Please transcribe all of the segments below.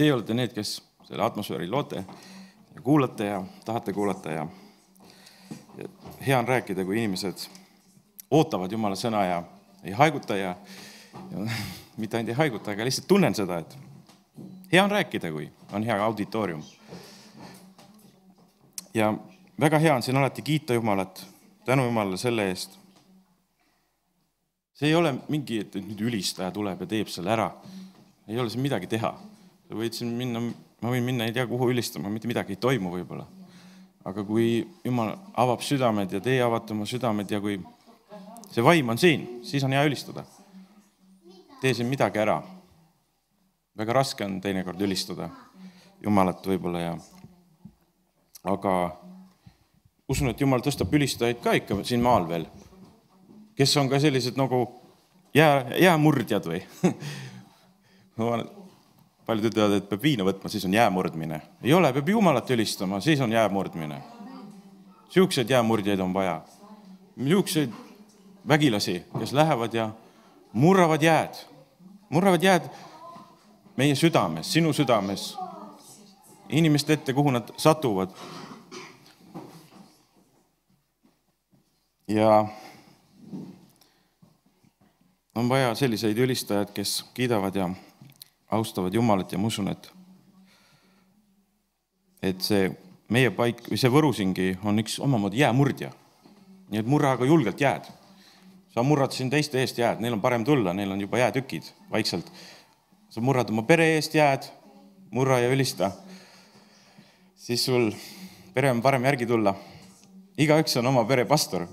Teie olete need, kes selle atmosfääri loote ja kuulate ja tahate kuulata ja, ja hea on rääkida, kui inimesed ootavad Jumala sõna ja ei haiguta ja, ja mitte ainult ei haiguta, aga lihtsalt tunnen seda, et hea on rääkida, kui on hea auditoorium. ja väga hea on siin alati kiita Jumalat, tänu Jumalale selle eest. see ei ole mingi, et nüüd ülistaja tuleb ja teeb selle ära. ei ole siin midagi teha. Võid siin minna, ma võin minna ei tea kuhu ülistama, mitte midagi ei toimu võib-olla. aga kui Jumal avab südamed ja teie avate oma südamed ja kui see vaim on siin, siis on hea ülistada. tee siin midagi ära. väga raske on teinekord ülistada Jumalat võib-olla ja aga usun, et Jumal tõstab ülistajaid ka ikka siin maal veel, kes on ka sellised nagu jää, jäämurdjad või paljud ütlevad, et peab viina võtma, siis on jäämurdmine. ei ole, peab Jumalat ülistama, siis on jäämurdmine. Siukseid jäämurdjaid on vaja. Siukseid vägilasi, kes lähevad ja murravad jääd, murravad jääd meie südames, sinu südames, inimeste ette, kuhu nad satuvad ja on vaja selliseid ülistajaid, kes kiidavad ja austavad Jumalat ja ma usun, et, et see meie paik või see Võrusingi on üks omamoodi jäämurdja. nii et murra aga julgelt jääd. sa murrad siin teiste eest jääd, neil on parem tulla, neil on juba jäätükid vaikselt. sa murrad oma pere eest jääd, murra ja ülista. siis sul pere on parem järgi tulla. igaüks on oma pere pastor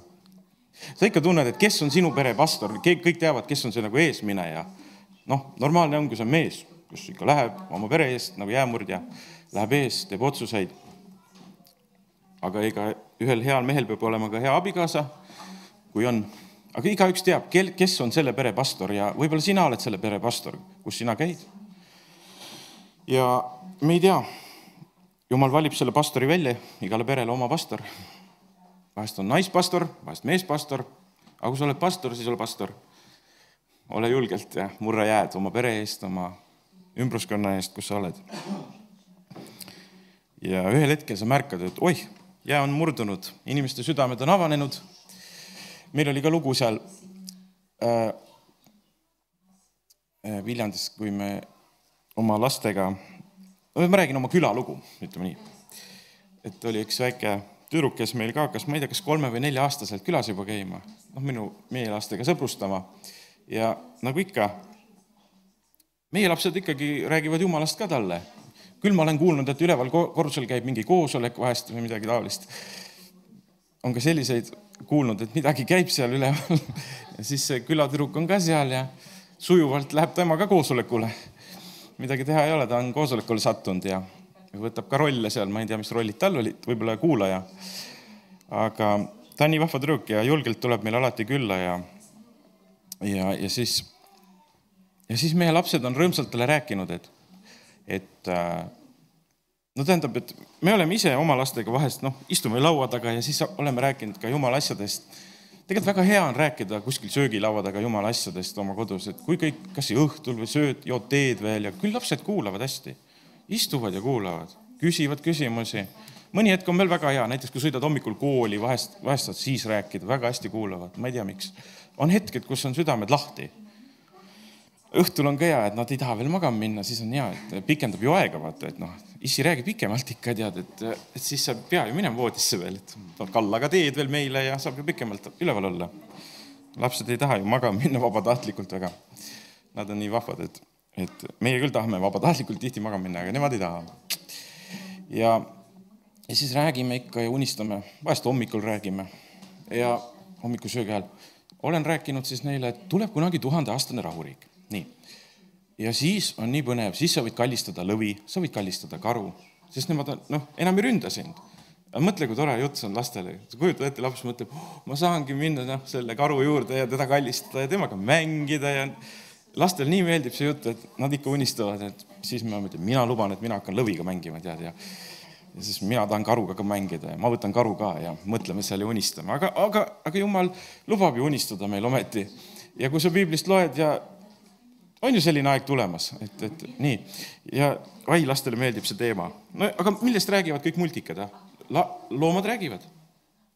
sa ikka tunned, et kes on sinu pere pastor, kõik teavad, kes on see nagu eesmineja. Noh, normaalne on, kui see on mees, kes ikka läheb oma pere eest nagu jäämurdja, läheb ees, teeb otsuseid. aga ega ühel heal mehel peab olema ka hea abikaasa, kui on, aga igaüks teab, kel, kes on selle pere pastor ja võib-olla sina oled selle pere pastor, kus sina käid. ja me ei tea, jumal valib selle pastori välja, igale perele oma pastor vahest on naispastor, vahest meespastor, aga kui sa oled pastor, siis ole pastor. Ole julgelt ja murra jääd oma pere eest, oma ümbruskonna eest, kus sa oled. ja ühel hetkel sa märkad, et oih, jää on murdunud, inimeste südamed on avanenud. meil oli ka lugu seal äh, äh Viljandis, kui me oma lastega, ma räägin oma külalugu, ütleme nii. et oli üks väike tüdruk, kes meil ka hakkas, ma ei tea, kas kolme või nelja-aastaselt külas juba käima, noh, minu, meie lastega sõbrustama. Ja nagu ikka, meie lapsed ikkagi räägivad jumalast ka talle. küll ma olen kuulnud, et üleval korrusel käib mingi koosolek vahest või midagi taolist. on ka selliseid kuulnud, et midagi käib seal üleval ja siis see külatüdruk on ka seal ja sujuvalt läheb tema ka koosolekule. midagi teha ei ole, ta on koosolekule sattunud ja võtab ka rolle seal, ma ei tea, mis rollid tal olid, võib-olla kuulaja. aga ta on nii vahva tüdruk ja julgelt tuleb meil alati külla ja, ja, ja siis, ja siis meie lapsed on rõõmsalt talle rääkinud, et, et äh, no tähendab, et me oleme ise oma lastega vahest noh, istume laua taga ja siis oleme rääkinud ka jumala asjadest. tegelikult väga hea on rääkida kuskil söögilaua taga jumala asjadest oma kodus, et kui kõik, kas õhtul või sööd, jood teed veel ja küll lapsed kuulavad hästi istuvad ja kuulavad, küsivad küsimusi. mõni hetk on veel väga hea, näiteks kui sõidad hommikul kooli, vahest, vahest saad siis rääkida, väga hästi kuulavad, ma ei tea, miks. On hetked, kus on südamed lahti. õhtul on ka hea, et nad ei taha veel magama minna, siis on hea, et pikendab ju aega, vaata, et noh, issi räägib pikemalt ikka, tead, et, et siis sa ei pea ju minema voodisse veel, et kalla ka teed veel meile ja saab ju pikemalt üleval olla. lapsed ei taha ju magama minna vabatahtlikult väga. Nad on nii vahvad, et et meie küll tahame vabatahtlikult tihti magama minna, aga nemad ei taha. ja, ja siis räägime ikka ja unistame, vahest hommikul räägime ja hommikusöögi ajal olen rääkinud siis neile, et tuleb kunagi tuhandeaastane rahuriik, nii. ja siis on nii põnev, siis sa võid kallistada lõvi, sa võid kallistada karu, sest nemad on, noh, enam ei ründa sind. mõtle, kui tore jutt see on lastele, sa kujutad ette, laps mõtleb oh,, ma saangi minna noh, selle karu juurde ja teda kallistada ja temaga mängida ja lastel nii meeldib see jutt, et nad ikka unistavad, et siis ma mõtlen, mina luban, et mina hakkan lõviga mängima, tead, ja ja siis mina tahan karuga ka mängida ja ma võtan karu ka ja mõtleme seal ja unistame, aga, aga, aga jumal lubab ju unistada meil ometi. ja kui sa piiblist loed ja on ju selline aeg tulemas, et, et nii ja ai, lastele meeldib see teema. no aga millest räägivad kõik multikad, ah? loomad räägivad,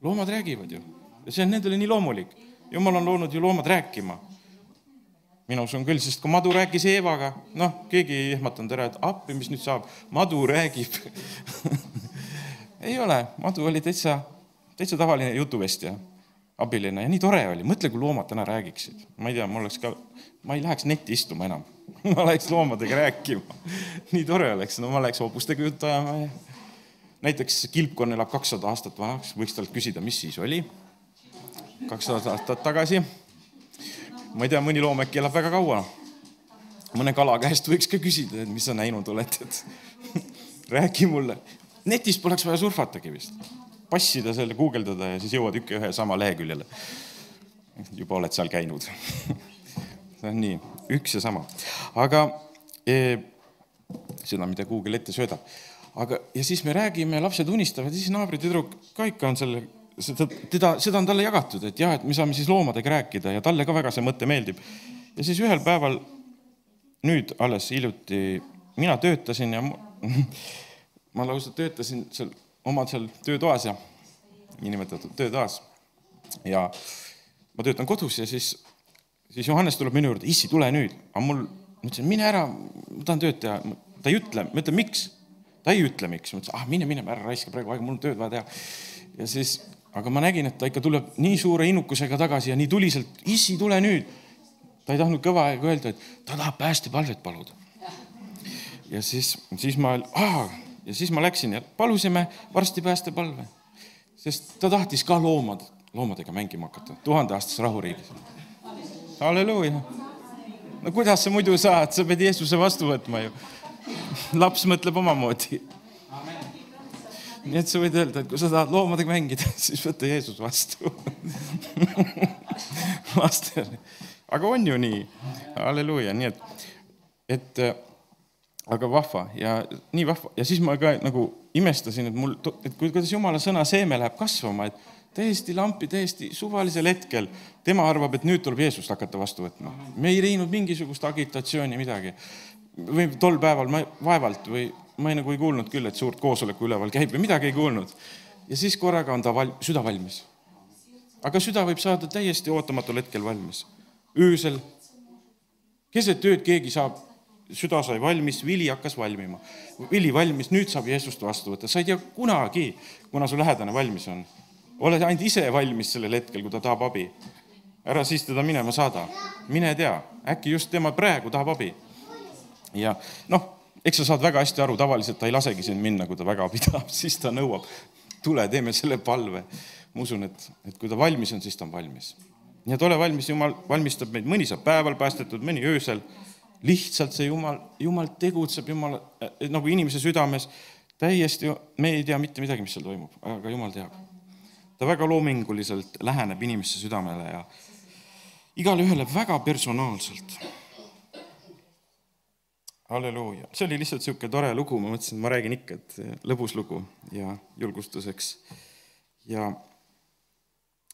loomad räägivad ju see on nendele nii loomulik. jumal on loonud ju loomad rääkima. Mina usun küll, sest kui madu rääkis Eevaga, noh, keegi ei ehmatanud ära, et appi, mis nüüd saab, madu räägib. Ei ole, madu oli täitsa, täitsa tavaline jutuvestja abiline. Ja nii tore oli, mõtle, kui loomad täna räägiksid, ma ei tea, mul oleks ka, ma ei läheks netti istuma enam. Ma läheks loomadega rääkima. nii tore oleks, no ma läheks hobustega juttu ajama ja näiteks kilpkonn elab kakssada aastat vanaks, võiks talt küsida, mis siis oli. kakssada aastat tagasi. Ma ei tea, mõni loom äkki elab väga kaua. mõne kala käest võiks ka küsida, et mis sa näinud oled, et räägi mulle. netis poleks vaja surfatagi vist passida selle, guugeldada ja siis jõuad ikka ühe sama leheküljele. juba oled seal käinud see on nii, üks ja sama. aga e, seda, mida Google ette söödab. aga, ja siis me räägime, lapsed unistavad siis naabritüdruk ka ikka on selle, seda, teda, seda on talle jagatud, et jah, et me saame siis loomadega rääkida ja talle ka väga see mõte meeldib. ja siis ühel päeval, nüüd alles hiljuti, mina töötasin ja ma lausa töötasin seal oma seal töötoas ja niinimetatud töötoas. ja ma töötan kodus ja siis, siis Johannes tuleb minu juurde, issi, tule nüüd. aga mul, ma ütlesin, mine ära, ma tahan tööd teha. ta ei ütle, ma ütlen, miks? ta ei ütle, miks. ma ütlesin, ah mine, mine, ära raiska praegu aega, mul on tööd vaja teha. ja siis, aga ma nägin, et ta ikka tuleb nii suure innukusega tagasi ja nii tuliselt, issi, tule nüüd. ta ei tahtnud kõva aega öelda, et ta tahab päästepalvet paluda. ja siis, siis ma, ja siis ma läksin ja palusime varsti päästepalve, sest ta tahtis ka loomad, loomadega mängima hakata tuhandeaastases rahuriigis. halleluuja. no kuidas sa muidu saad, sa pead Jeesuse vastu võtma ju. laps mõtleb omamoodi. Nii et sa võid öelda, et kui sa tahad loomadega mängida, siis võta Jeesus vastu. Lastele, aga on ju nii, halleluuja, nii et, et aga vahva. Ja nii vahva. Ja siis ma ka nagu imestasin, et mul, et kuidas jumala sõna seeme läheb kasvama, et täiesti lampi, täiesti suvalisel hetkel tema arvab, et nüüd tuleb Jeesust hakata vastu võtma. me ei teinud mingisugust agitatsiooni, midagi. või tol päeval ma vaevalt või ma ei, nagu ei kuulnud küll, et suurt koosoleku üleval käib või midagi ei kuulnud. ja siis korraga on ta val-, süda valmis. aga süda võib saada täiesti ootamatul hetkel valmis. öösel, keset ööd keegi saab süda sai valmis, vili hakkas valmima. vili valmis, nüüd saab Jeesust vastu võtta, sa ei tea kunagi, kuna su lähedane valmis on. oled ainult ise valmis sellel hetkel, kui ta tahab abi. ära siis teda minema saada, mine tea, äkki just tema praegu tahab abi. ja noh, eks sa saad väga hästi aru, tavaliselt ta ei lasegi sind minna, kui ta väga tahab, siis ta nõuab, tule, teeme selle palve. ma usun, et, et kui ta valmis on, siis ta on valmis. nii et ole valmis, Jumal valmistab meid, mõni saab päeval päästetud, mõni öösel lihtsalt see Jumal, Jumal tegutseb, Jumal eh, nagu inimese südames täiesti, me ei tea mitte midagi, mis seal toimub, aga Jumal teab. ta väga loominguliselt läheneb inimeste südamele ja igale ühele väga personaalselt. Halleluuja, see oli lihtsalt niisugune tore lugu, ma mõtlesin, et ma räägin ikka, et lõbus lugu ja julgustuseks. ja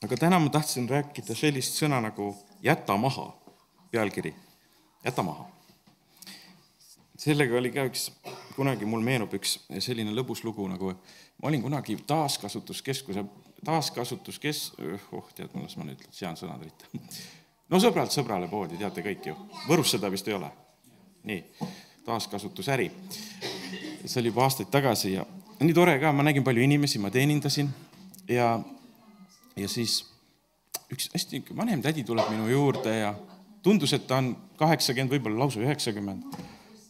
aga täna ma tahtsin rääkida sellist sõna nagu jäta maha, pealkiri, jäta maha sellega oli ka üks, kunagi mul meenub üks selline lõbus lugu nagu, ma olin kunagi taaskasutuskeskuse, taaskasutuskes-, oh tead, las ma nüüd sean sõnad ritta. no sõbralt sõbrale poodi, teate kõik ju, Võrus seda vist ei ole. nii, taaskasutusäri. see oli juba aastaid tagasi ja nii tore ka, ma nägin palju inimesi, ma teenindasin ja, ja siis üks hästi vanem tädi tuleb minu juurde ja tundus, et ta on kaheksakümmend, võib-olla lausa üheksakümmend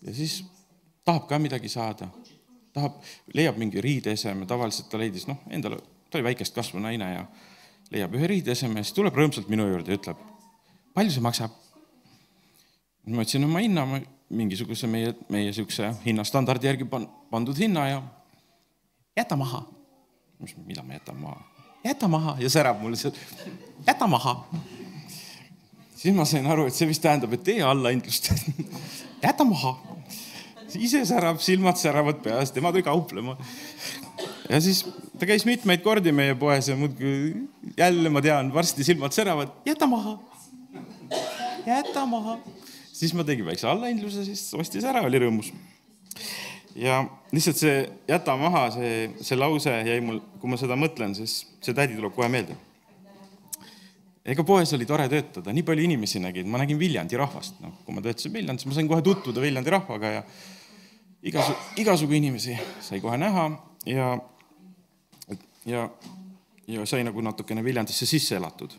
ja siis tahab ka midagi saada, tahab, leiab mingi riideeseme, tavaliselt ta leidis, noh, endale, ta oli väikest kasvu naine ja leiab ühe riideeseme siis tuleb rõõmsalt minu juurde ja ütleb, palju see maksab? ma ütlesin oma hinna, mingisuguse meie, meie niisuguse hinnastandardi järgi pan-, pandud hinna ja jäta maha. mida ma jätan maha? jäta maha ja särab mulle seal, jäta maha. siis ma sain aru, et see vist tähendab, et tee allahindlust jäta maha ise särab, silmad säravad peas, tema tuli kauplema. ja siis ta käis mitmeid kordi meie poes ja muudkui jälle ma tean, varsti silmad säravad, jäta maha. jäta maha. Siis ma tegin väikse allahindluse, siis ostis ära, oli rõõmus. ja lihtsalt see jäta maha, see, see lause jäi mul, kui ma seda mõtlen, siis see tädi tuleb kohe meelde. ega poes oli tore töötada, nii palju inimesi nägid, ma nägin Viljandi rahvast, noh, kui ma töötasin Viljandis, ma sain kohe tutvuda Viljandi rahvaga ja igasu, igasugu inimesi sai kohe näha ja, ja, ja sai nagu natukene Viljandisse sisse elatud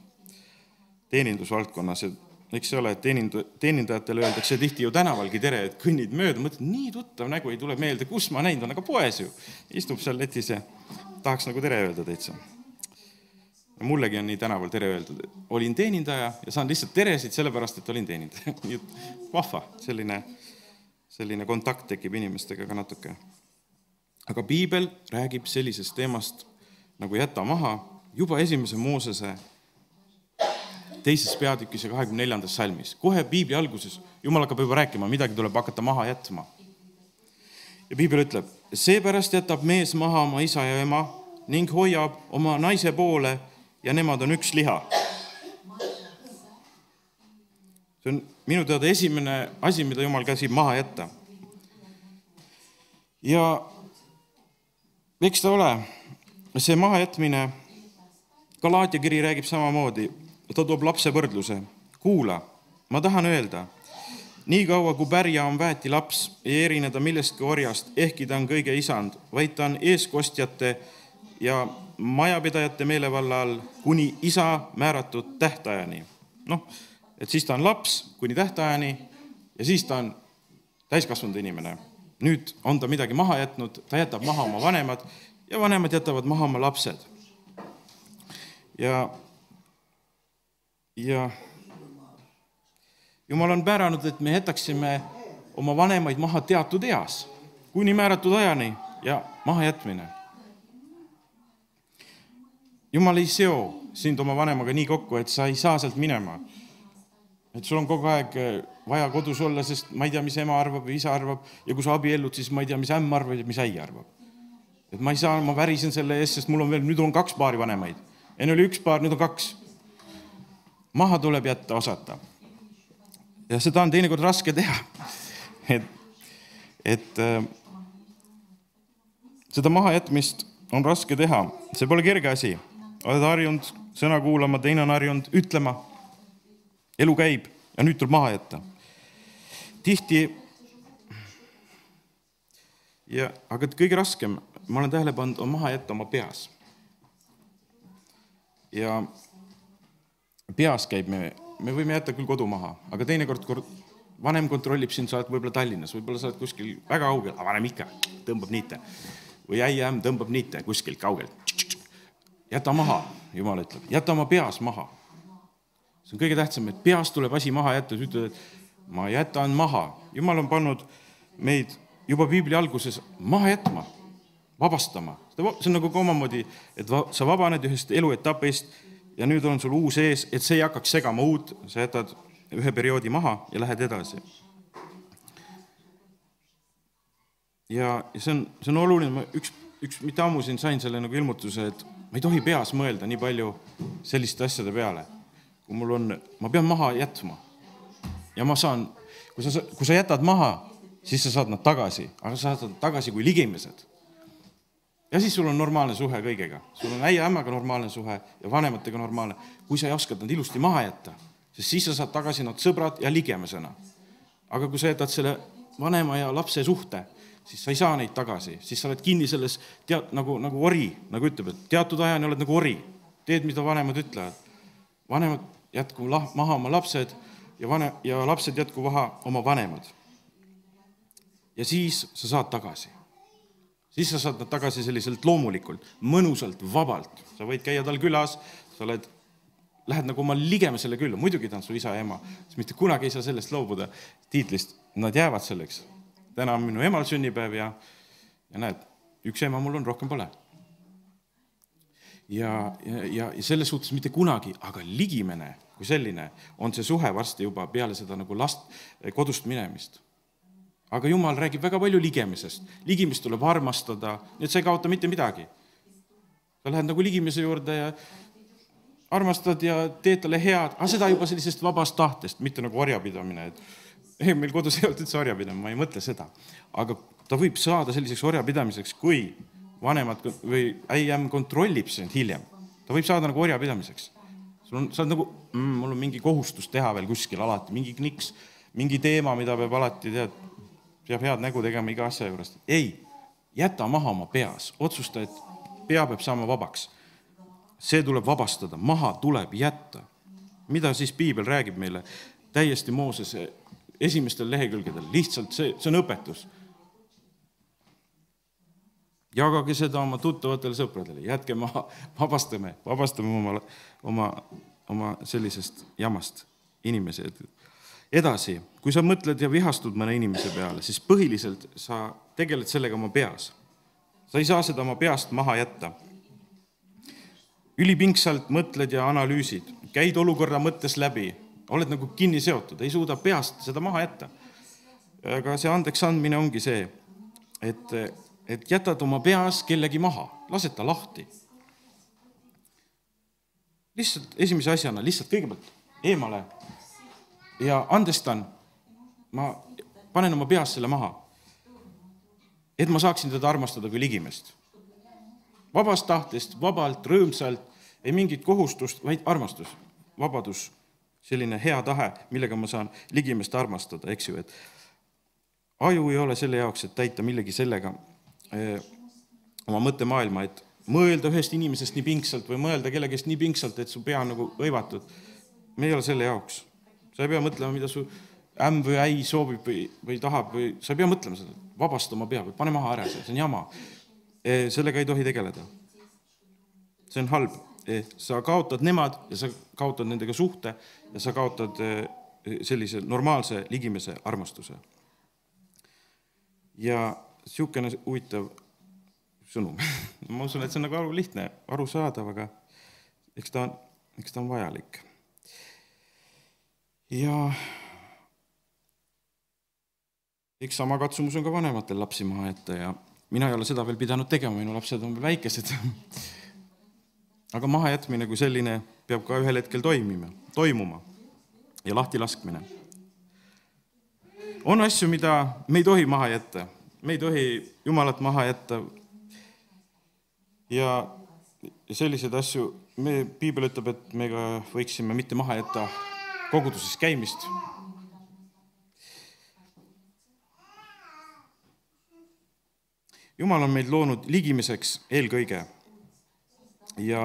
teenindusvaldkonnas, et eks ole, et teenindu-, teenindajatele öeldakse tihti ju tänavalgi tere, et kõnnid mööda, mõtled, nii tuttav nägu ei tule meelde, kus ma näinud olen, aga poes ju. istub seal letis ja tahaks nagu tere öelda täitsa. mullegi on nii tänaval tere öeldud, olin teenindaja ja saan lihtsalt teresid sellepärast, et olin teenindaja. nii et vahva, selline, selline kontakt tekib inimestega ka natuke. aga piibel räägib sellisest teemast nagu jäta maha juba esimese Moosese teises peatükis ja kahekümne neljandas salmis. kohe piibli alguses Jumal hakkab juba rääkima, midagi tuleb hakata maha jätma. ja piibel ütleb, seepärast jätab mees maha oma isa ja ema ning hoiab oma naise poole ja nemad on üks liha. see on minu teada esimene asi, mida Jumal käsib maha jätta. ja eks ta ole, see mahajätmine, Galaatia kiri räägib samamoodi ta toob lapse võrdluse. kuula, ma tahan öelda, niikaua kui pärja on väeti laps, ei erine ta millestki orjast, ehkki ta on kõige isand, vaid ta on eeskostjate ja majapidajate meelevalla all kuni isa määratud tähtajani. noh, et siis ta on laps kuni tähtajani ja siis ta on täiskasvanud inimene. nüüd on ta midagi maha jätnud, ta jätab maha oma vanemad ja vanemad jätavad maha oma lapsed. ja ja jumal on määranud, et me jätaksime oma vanemaid maha teatud eas, kuni määratud ajani ja mahajätmine. jumal ei seo sind oma vanemaga nii kokku, et sa ei saa sealt minema. et sul on kogu aeg vaja kodus olla, sest ma ei tea, mis ema arvab või isa arvab ja kui sa abiellud, siis ma ei tea, mis ämm arvab ja mis äi arvab. et ma ei saa, ma värisen selle eest, sest mul on veel, nüüd on kaks paari vanemaid. enne oli üks paar, nüüd on kaks maha tuleb jätta osata. ja seda on teinekord raske teha. et, et äh, seda mahajätmist on raske teha, see pole kerge asi. oled harjunud sõna kuulama, teine on harjunud ütlema. elu käib ja nüüd tuleb maha jätta. tihti ja, aga kõige raskem, ma olen tähele pannud, on maha jätta oma peas. ja peas käib, me, me võime jätta küll kodu maha, aga teinekord kord vanem kontrollib sind, sa oled võib-olla Tallinnas, võib-olla sa oled kuskil väga kaugel, aga vanem ikka tõmbab niite. või äiämm tõmbab niite kuskilt kaugelt. jäta maha, jumal ütleb, jäta oma peas maha. see on kõige tähtsam, et peas tuleb asi maha jätta, sa ütled, et ma jätan maha. jumal on pannud meid juba piibli alguses maha jätma, vabastama. see on nagu ka omamoodi, et va, sa vabaned ühest eluetapist ja nüüd on sul uus ees, et see ei hakkaks segama uut, sa jätad ühe perioodi maha ja lähed edasi. ja, ja see on, see on oluline, ma üks, üks, mitte ammu siin sain selle nagu ilmutuse, et ma ei tohi peas mõelda nii palju selliste asjade peale. kui mul on, ma pean maha jätma. ja ma saan, kui sa, kui sa jätad maha, siis sa saad nad tagasi, aga sa saad nad tagasi kui ligimised ja siis sul on normaalne suhe kõigega, sul on äia-ämmaga normaalne suhe ja vanematega normaalne. kui sa ei oska nad ilusti maha jätta, sest siis sa saad tagasi nad sõbrad ja ligemesena. aga kui sa jätad selle vanema ja lapse suhte, siis sa ei saa neid tagasi, siis sa oled kinni selles tead nagu, nagu ori, nagu ütleb, et teatud ajani oled nagu ori, teed, mida vanemad ütlevad. vanemad jätku lah-, maha oma lapsed ja vane- ja lapsed jätku maha oma vanemad. ja siis sa saad tagasi siis sa saad nad tagasi selliselt loomulikult, mõnusalt, vabalt. sa võid käia tal külas, sa oled, lähed nagu oma ligemisele külla, muidugi ta on su isa ja ema, sest mitte kunagi ei saa sellest loobuda tiitlist, nad jäävad selleks. täna on minu emal sünnipäev ja, ja näed, üks ema mul on, rohkem pole. ja, ja, ja, ja selles suhtes mitte kunagi, aga ligimene kui selline on see suhe varsti juba peale seda nagu last, kodust minemist aga jumal räägib väga palju ligemisest. ligimist tuleb armastada, nii et sa ei kaota mitte midagi. sa lähed nagu ligimise juurde ja armastad ja teed talle head, aga seda juba sellisest vabast tahtest, mitte nagu orjapidamine, et ei, meil kodus ei olnud üldse orjapidamine, ma ei mõtle seda. aga ta võib saada selliseks orjapidamiseks, kui vanemad või äiem kontrollib sind hiljem. ta võib saada nagu orjapidamiseks. sul on, sa oled nagu mm,, mul on mingi kohustus teha veel kuskil alati, mingi kniks, mingi teema, mida peab alati, tead, peab head nägu tegema iga asja juures. ei, jäta maha oma peas, otsusta, et pea peab saama vabaks. see tuleb vabastada, maha tuleb jätta. mida siis piibel räägib meile? täiesti Moosese esimestel lehekülgedel, lihtsalt see, see on õpetus. jagage seda oma tuttavatele sõpradele, jätke maha, vabastame, vabastame oma, oma, oma sellisest jamast inimesi. Edasi, kui sa mõtled ja vihastud mõne inimese peale, siis põhiliselt sa tegeled sellega oma peas. sa ei saa seda oma peast maha jätta. ülipingsalt mõtled ja analüüsid, käid olukorra mõttes läbi oled nagu kinni seotud, ei suuda peast seda maha jätta. aga see andeks andmine ongi see, et, et jätad oma peas kellegi maha, lased ta lahti. lihtsalt esimese asjana, lihtsalt kõigepealt eemale ja andestan, ma panen oma peas selle maha. et ma saaksin teda armastada kui ligimest. vabast tahtest, vabalt, rõõmsalt, ei mingit kohustust, vaid armastus, vabadus selline hea tahe, millega ma saan ligimest armastada, eks ju, et aju ei ole selle jaoks, et täita millegi sellega öö, oma mõttemaailma, et mõelda ühest inimesest nii pingsalt või mõelda kellegist nii pingsalt, et su pea on nagu hõivatud. me ei ole selle jaoks. Sa ei pea mõtlema, mida su ämm või äi soovib või, või tahab või sa ei pea mõtlema seda, vabasta oma pea või pane maha ära see, see on jama. sellega ei tohi tegeleda. see on halb sa kaotad nemad ja sa kaotad nendega suhte ja sa kaotad eh, sellise normaalse ligimese armastuse. ja niisugune huvitav sõnum ma usun, et see on nagu aru lihtne, arusaadav, aga eks ta, eks ta on vajalik. Ja eks sama katsumus on ka vanematel lapsi maha jätta ja mina ei ole seda veel pidanud tegema, minu lapsed on veel väikesed aga mahajätmine kui selline peab ka ühel hetkel toimima, toimuma ja lahtilaskmine. on asju, mida me ei tohi maha jätta, me ei tohi Jumalat maha jätta. ja selliseid asju, me, piibel ütleb, et me ka võiksime mitte maha jätta koguduses käimist. jumal on meid loonud ligimiseks eelkõige ja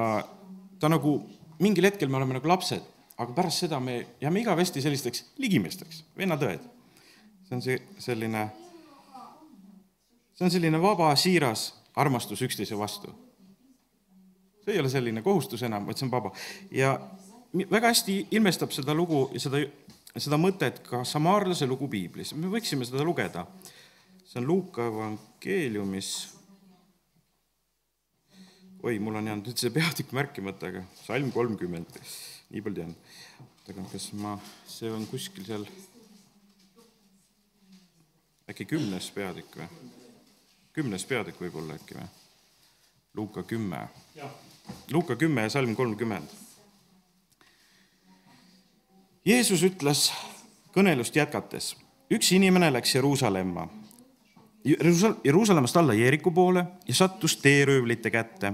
ta nagu, mingil hetkel me oleme nagu lapsed, aga pärast seda me jääme igavesti sellisteks ligimeesteks, vennatõed. see on see selline, see on selline vaba, siiras armastus üksteise vastu. see ei ole selline kohustus enam, vaid see on vaba. ja väga hästi ilmestab seda lugu ja seda, seda mõtet ka samaarlase lugu piiblis, me võiksime seda lugeda. see on Luuka evangeeliumis oi, mul on jäänud nüüd see peatükk märkimata, aga salm kolmkümmend, nii palju tean. aga kas ma, see on kuskil seal äkki kümnes peatükk või? kümnes peatükk võib-olla äkki või? Luuka kümme. Luuka kümme ja salm kolmkümmend. Jeesus ütles kõnelust jätkates, üks inimene läks Jeruusalemma, Jeruusalemmast alla Jeeriku poole ja sattus teeröövlite kätte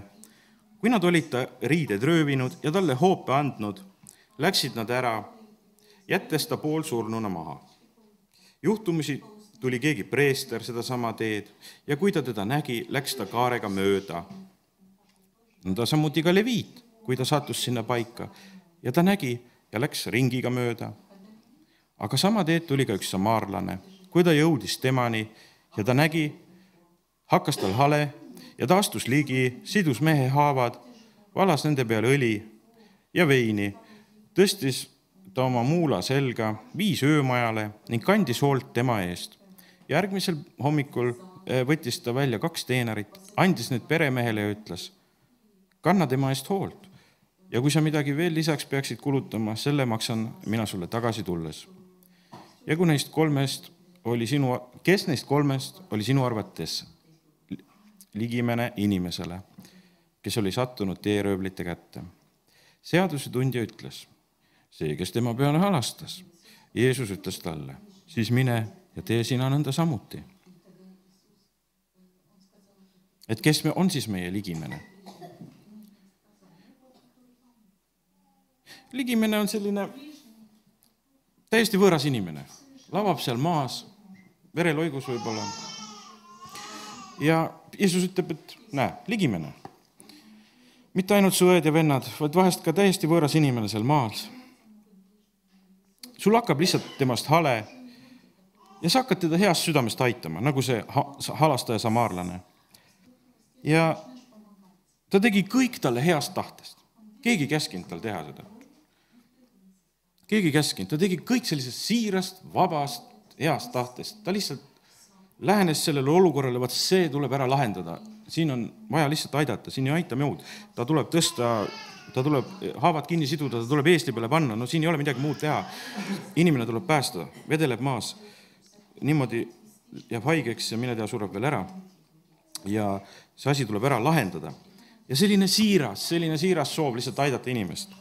kui nad olid ta riided röövinud ja talle hoope andnud, läksid nad ära, jättes ta poolsurnuna maha. juhtumisi tuli keegi preester sedasama teed ja kui ta teda nägi, läks ta kaarega mööda. nõnda samuti ka leviit, kui ta sattus sinna paika ja ta nägi ja läks ringiga mööda. aga sama teed tuli ka üks samaarlane, kui ta jõudis temani ja ta nägi, hakkas tal hale ja ta astus ligi, sidus mehe haavad, valas nende peale õli ja veini, tõstis ta oma muula selga, viis öömajale ning kandis hoolt tema eest. järgmisel hommikul eh, võttis ta välja kaks teenerit, andis need peremehele ja ütles, kanna tema eest hoolt ja kui sa midagi veel lisaks peaksid kulutama, selle maksan mina sulle tagasi tulles. ja kui neist kolmest oli sinu, kes neist kolmest oli sinu arvates ligimene inimesele, kes oli sattunud teeröövlite kätte. seadusetundja ütles, see, kes tema peale halastas. Jeesus ütles talle, siis mine ja tee sina nõnda samuti. et kes me, on siis meie ligimene? Ligimene on selline täiesti võõras inimene, lavab seal maas, vereloigus võib-olla. ja Jeesus ütleb, et näe, ligimene. mitte ainult su õed ja vennad, vaid vahest ka täiesti võõras inimene seal maal. sul hakkab lihtsalt temast hale ja sa hakkad teda heast südamest aitama, nagu see halastaja samaarlane. ja ta tegi kõik talle heast tahtest, keegi ei käskinud tal teha seda keegi ei käskinud, ta tegi kõik sellisest siirast, vabast, heast tahtest, ta lihtsalt lähenes sellele olukorrale, vot see tuleb ära lahendada, siin on vaja lihtsalt aidata, siin ei aita muud, ta tuleb tõsta, ta tuleb haavad kinni siduda, ta tuleb eesti peale panna, no siin ei ole midagi muud teha. inimene tuleb päästa, vedeleb maas, niimoodi jääb haigeks ja mine tea, sureb veel ära. ja see asi tuleb ära lahendada. ja selline siiras, selline siiras soov lihtsalt aidata inimest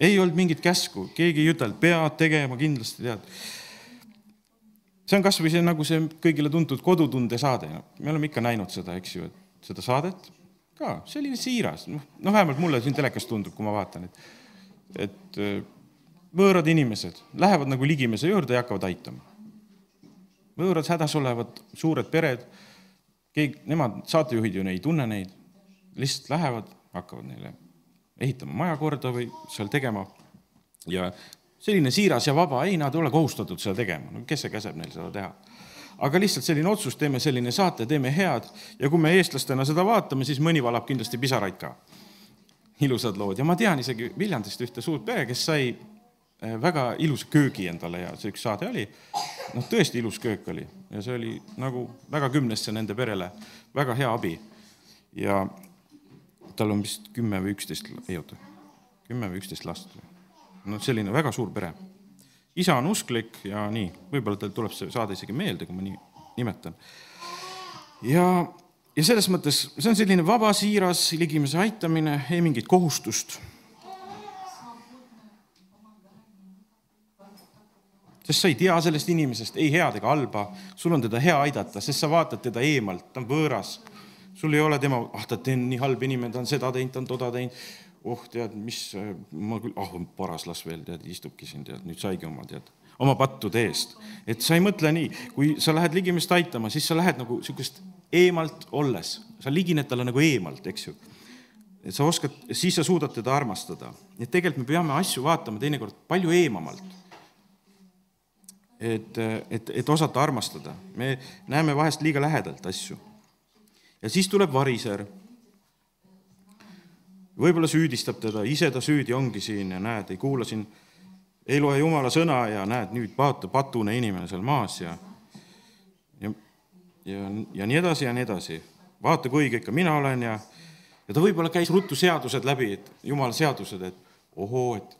ei olnud mingit käsku, keegi ei ütelnud, pead tegema kindlasti, tead. see on kasvõi see nagu see kõigile tuntud kodutunde saade, me oleme ikka näinud seda, eks ju, et seda saadet ka, selline siiras, noh, no vähemalt mulle siin telekast tundub, kui ma vaatan, et, et äh, võõrad inimesed lähevad nagu ligimese juurde ja hakkavad aitama. võõrad hädas olevad suured pered, keegi, nemad, saatejuhid ju ei tunne neid, lihtsalt lähevad, hakkavad neile ehitama maja korda või seal tegema. ja selline siiras ja vaba, ei, nad ei ole kohustatud seda tegema, no kes see käseb neil seda teha. aga lihtsalt selline otsus, teeme selline saate, teeme head ja kui me eestlastena seda vaatame, siis mõni valab kindlasti pisaraid ka. ilusad lood ja ma tean isegi Viljandist ühte suurt pere, kes sai eh, väga ilusa köögi endale ja see üks saade oli, noh, tõesti ilus köök oli ja see oli nagu väga kümnesse nende perele, väga hea abi. ja tal on vist kümme või üksteist, ei oota, kümme või üksteist last. no selline väga suur pere. isa on usklik ja nii, võib-olla tal tuleb see saade isegi meelde, kui ma nii nimetan. ja, ja selles mõttes see on selline vaba, siiras ligimese aitamine, ei mingit kohustust. sest sa ei tea sellest inimesest ei head ega halba, sul on teda hea aidata, sest sa vaatad teda eemalt, ta on võõras sul ei ole tema, ah ta on nii halb inimene, ta on seda teinud, ta on toda teinud. oh, tead, mis, ma küll, ah paras las veel, tead, istubki siin, tead, nüüd saigi oma, tead, oma pattude eest. et sa ei mõtle nii, kui sa lähed ligimest aitama, siis sa lähed nagu niisugust eemalt olles, sa ligined talle nagu eemalt, eks ju. et sa oskad, siis sa suudad teda armastada. et tegelikult me peame asju vaatama teinekord palju eemamalt et, et, et osata armastada. me näeme vahest liiga lähedalt asju ja siis tuleb variser. võib-olla süüdistab teda, ise ta süüdi ongi siin ja näed, ei kuula siin, ei loe jumala sõna ja näed, nüüd vaata, patune inimene seal maas ja ja, ja, ja nii edasi ja nii edasi. vaata, kui õige ikka mina olen ja, ja ta võib-olla käis ruttu seadused läbi, et jumala seadused, et ohoo, et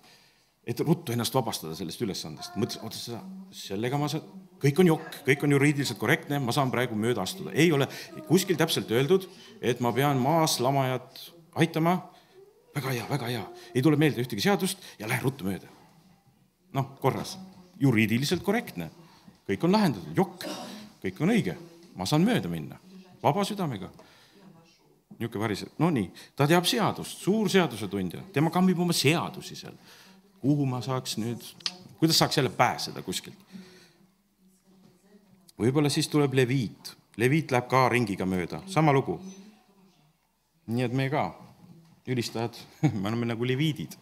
et ruttu ennast vabastada sellest ülesandest, mõtles, oota sellega ma saan, kõik on jokk, kõik on juriidiliselt korrektne, ma saan praegu mööda astuda. ei ole kuskil täpselt öeldud, et ma pean maas lamajat aitama. väga hea, väga hea, ei tule meelde ühtegi seadust ja lähen ruttu mööda. noh, korras, juriidiliselt korrektne, kõik on lahendatud, jokk, kõik on õige, ma saan mööda minna, vaba südamega. Niisugune varisev, no nii, ta teab seadust, suur seadusetundja, tema kammib oma seadusi seal. Kuhu ma saaks nüüd, kuidas saaks jälle pääseda kuskilt? Võib-olla siis tuleb leviit, leviit läheb ka ringiga mööda, sama lugu. nii et me ka, ülistajad, me oleme nagu leviidid.